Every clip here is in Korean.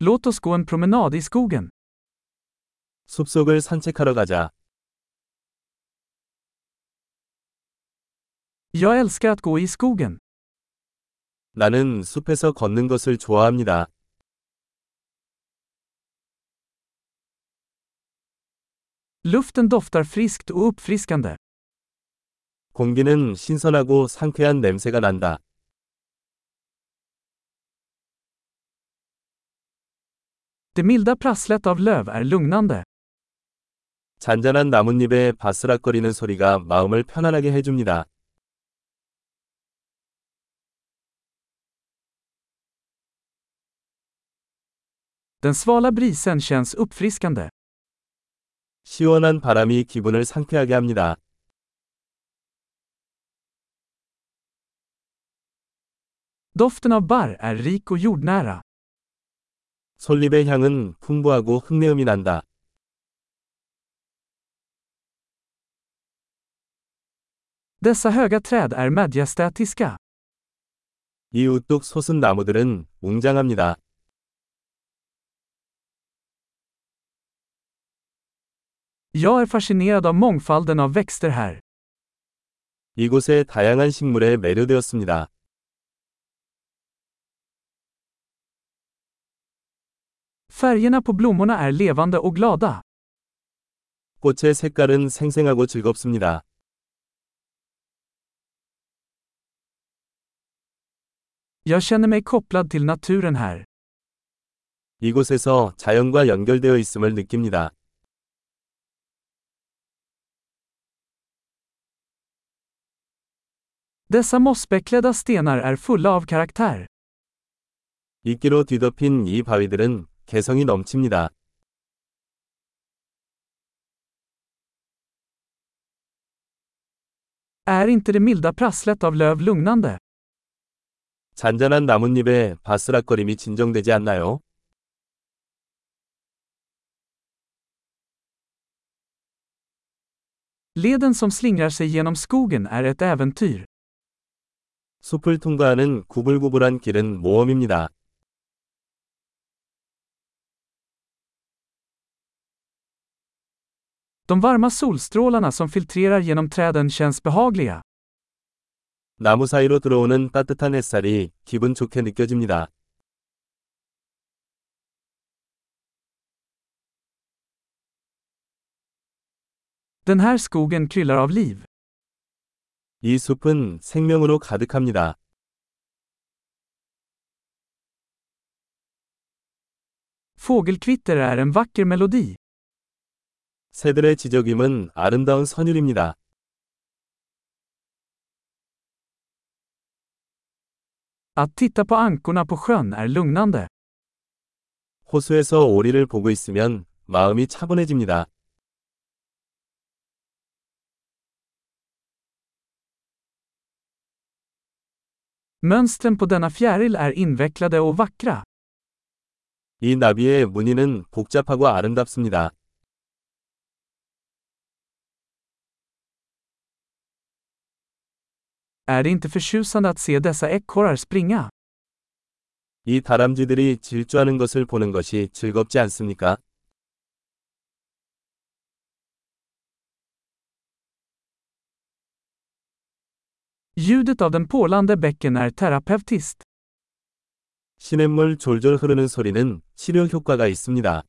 Låt oss gå en promenad i skogen. 숲속을 산책하러 가자. Jag älskar att gå i skogen. 나는 숲에서 걷는 것을 좋아합니다. Luften doftar friskt och uppfriskande. 공기는 신선하고 상쾌한 냄새가 난다. Det milda prasslet av löv är lugnande. 잔잔한 나뭇잎의 바스락거리는 소리가 마음을 편안하게 해줍니다. Den svala brisen känns uppfriskande. 시원한 바람이 기분을 상쾌하게 합니다. Doften av barr är rik och jordnära. 솔잎의 향은 풍부하고 흙내음이 난다. Dessa höga träd är majestätiska. 이 우뚝 솟은 나무들은 웅장합니다. Jag är fascinerad av mångfalden av växter här. 이곳의 다양한 식물에 매료되었습니다. Färgerna på blommorna är levande och glada. 꽃의 색깔은 생생하고 즐겁습니다. Jag känner mig kopplad till naturen här. 이곳에서 자연과 연결되어 있음을 느낍니다. Dessa mossbeklädda stenar är fulla av karaktär. 이끼로 뒤덮인 이 바위들은 개성이 넘칩니다. Är inte det milda prasslet av löv lugnande? 잔잔한 나뭇잎의 바스락거림이 진정되지 않나요? Leden som slingrar sig genom skogen är ett äventyr. 숲을 통과하는 구불구불한 길은 모험입니다. De varma solstrålarna som filtrerar genom träden känns behagliga. 나무 사이로 들어오는 따뜻한 햇살이 기분 좋게 느껴집니다. Den här skogen kryllar av liv. 이 숲은 생명으로 가득합니다. Fågelkvitter är en vacker melodi. 새들의 지저귀은 아름다운 선율입니다. Att titta på ankorna på sjön är lugnande. 호수에서 오리를 보고 있으면 마음이 차분해집니다. Mönstren på denna fjäril är invecklade och vackra. 이 나비의 무늬는 복잡하고 아름답습니다. Är det inte förtjusande att se dessa ekorrar springa? 이 다람쥐들이 질주하는 것을 보는 것이 즐겁지 않습니까? Ljudet av den porlande bäcken är terapeutiskt. 시냇물 졸졸 흐르는 소리는 치료 효과가 있습니다.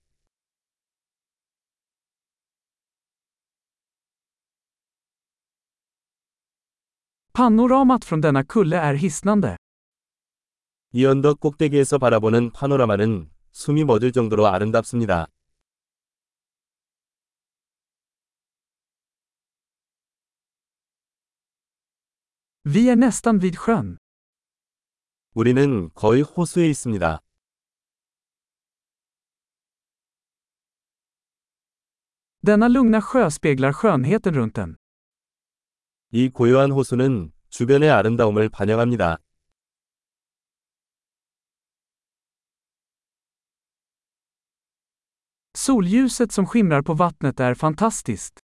Panoramat från denna kulle är hisnande. 이 언덕 꼭대기에서 바라보는 파노라마는 숨이 멎을 정도로 아름답습니다. Vi är nästan vid sjön. 우리는 거의 호수에 있습니다. Denna lugna sjö speglar skönheten runt den. 이 고요한 호수는 주변의 아름다움을 반영합니다. Solljuset som skimrar på vattnet är fantastiskt.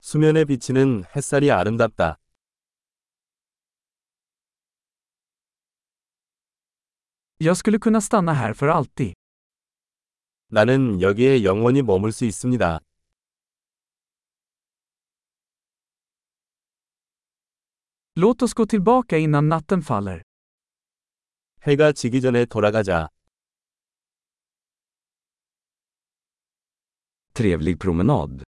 수면에 비치는 햇살이 아름답다. Jag skulle kunna stanna här för alltid. 나는 여기에 영원히 머물 수 있습니다. Låt oss gå tillbaka innan natten faller. 해가 지기 전에 돌아가자. Trevlig promenad.